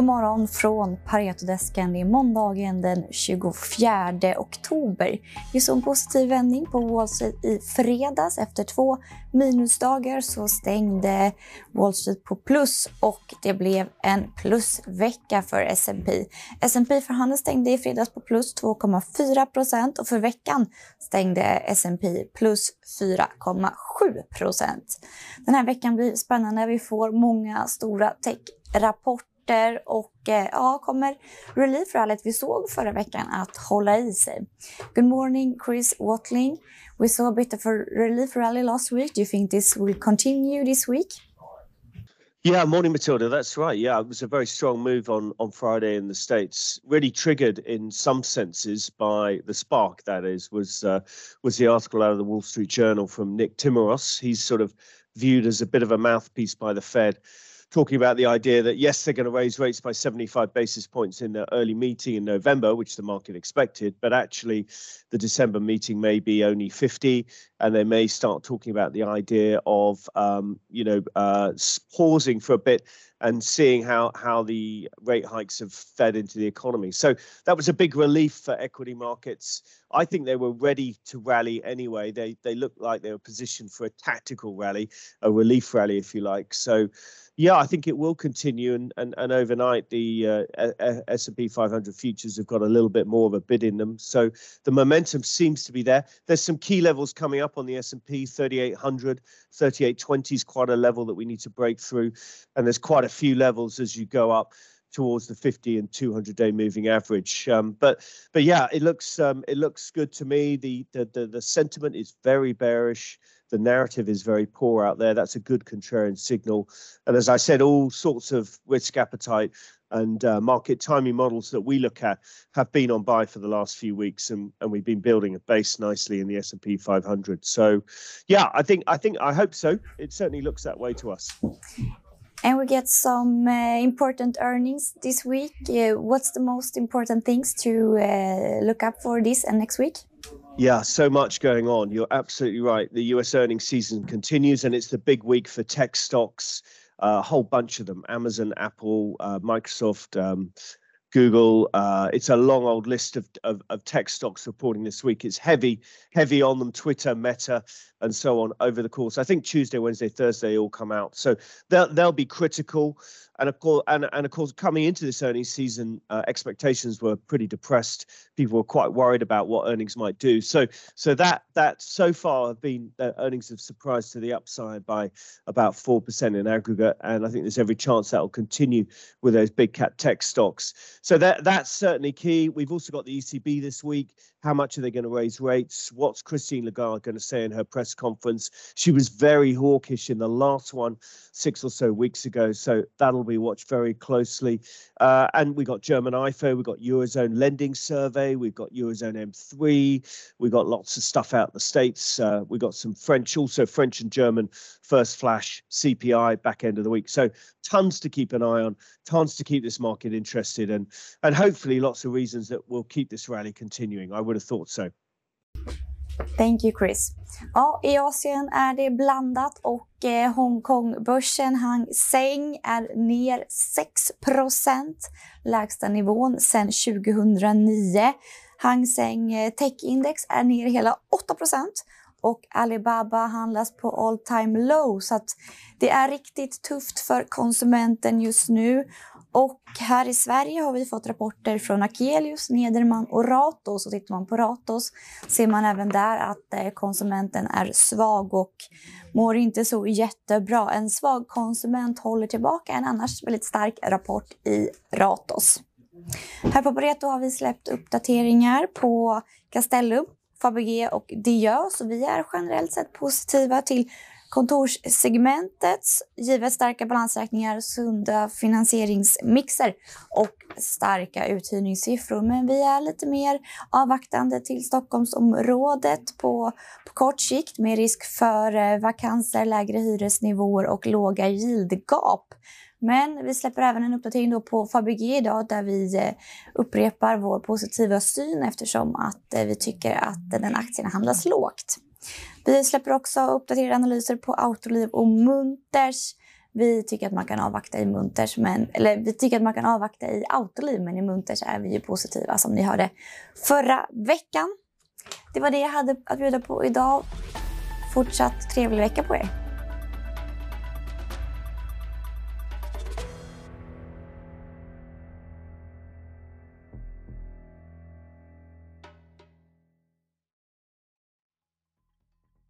God morgon från Paretodesken. Det är måndagen den 24 oktober. Vi såg en positiv vändning på Wall Street i fredags. Efter två minusdagar så stängde Wall Street på plus och det blev en plusvecka för S&P. S&P för stängde i fredags på plus 2,4 procent och för veckan stängde S&P plus 4,7 procent. Den här veckan blir spännande. Vi får många stora tech-rapporter. Tech-rapporter och eh, ja, kommer relief-rallyt vi såg förra veckan att hålla i sig. Good morning Chris Watling. We saw a bit of a relief rally last week. Do you think this will continue this week? Yeah, morning, Matilda. That's right. Yeah, it was a very strong move on on Friday in the states. Really triggered in some senses by the spark. That is was uh, was the article out of the Wall Street Journal from Nick Timiraos. He's sort of viewed as a bit of a mouthpiece by the Fed talking about the idea that yes, they're going to raise rates by 75 basis points in the early meeting in November, which the market expected, but actually the December meeting may be only 50, and they may start talking about the idea of um, you know uh, pausing for a bit and seeing how how the rate hikes have fed into the economy. So that was a big relief for equity markets. I think they were ready to rally anyway. They they looked like they were positioned for a tactical rally, a relief rally, if you like. So yeah, I think it will continue, and and, and overnight the uh, S&P 500 futures have got a little bit more of a bid in them. So the momentum seems to be there. There's some key levels coming up on the S&P 3800, 3820 is quite a level that we need to break through, and there's quite a few levels as you go up towards the 50 and 200 day moving average. Um, but but yeah, it looks um, it looks good to me. The, the the the sentiment is very bearish the narrative is very poor out there. That's a good contrarian signal. And as I said, all sorts of risk appetite and uh, market timing models that we look at have been on buy for the last few weeks, and, and we've been building a base nicely in the S&P 500. So, yeah, I think I think I hope so. It certainly looks that way to us. And we get some uh, important earnings this week. Uh, what's the most important things to uh, look up for this and next week? Yeah, so much going on. You're absolutely right. The US earnings season continues, and it's the big week for tech stocks. Uh, a whole bunch of them Amazon, Apple, uh, Microsoft, um, Google. Uh, it's a long old list of, of, of, tech stocks reporting this week. It's heavy, heavy on them Twitter, Meta, and so on over the course. I think Tuesday, Wednesday, Thursday all come out. So they'll, they'll be critical and of course, and, and of course, coming into this earnings season, uh, expectations were pretty depressed. People were quite worried about what earnings might do. So, so that that so far have been uh, earnings have surprised to the upside by about four percent in aggregate, and I think there's every chance that will continue with those big cap tech stocks. So that that's certainly key. We've also got the ECB this week. How much are they going to raise rates? What's Christine Lagarde going to say in her press conference? She was very hawkish in the last one six or so weeks ago, so that'll be watched very closely. Uh, and we got German IFO, we've got Eurozone lending survey, we've got Eurozone M3, we've got lots of stuff out the states. Uh, we got some French, also French and German first flash CPI back end of the week. So tons to keep an eye on, tons to keep this market interested, and and hopefully lots of reasons that will keep this rally continuing. I would have thought so. Thank you Chris. Ja, I Asien är det blandat och eh, Hongkongbörsen Hang Seng är ner 6% lägsta nivån sedan 2009. Hang Seng eh, Tech-index är ner hela 8 och Alibaba handlas på all time low. Så att det är riktigt tufft för konsumenten just nu. Och här i Sverige har vi fått rapporter från Akelius, Nederman och Ratos. Och tittar man på Ratos ser man även där att eh, konsumenten är svag och mår inte så jättebra. En svag konsument håller tillbaka en annars väldigt stark rapport i Ratos. Här på Pareto har vi släppt uppdateringar på Castellum, Fabege och Diö, så vi är generellt sett positiva till kontorssegmentet givet starka balansräkningar, sunda finansieringsmixer och starka uthyrningssiffror. Men vi är lite mer avvaktande till Stockholmsområdet på, på kort sikt med risk för eh, vakanser, lägre hyresnivåer och låga yieldgap. Men vi släpper även en uppdatering då på Fabege idag där vi eh, upprepar vår positiva syn eftersom att eh, vi tycker att den aktien handlas lågt. Vi släpper också uppdaterade analyser på Autoliv och Munters. Vi tycker att man kan avvakta i Munters, men, eller vi tycker att man kan avvakta i Autoliv, men i Munters är vi ju positiva som ni hörde förra veckan. Det var det jag hade att bjuda på idag. Fortsatt trevlig vecka på er.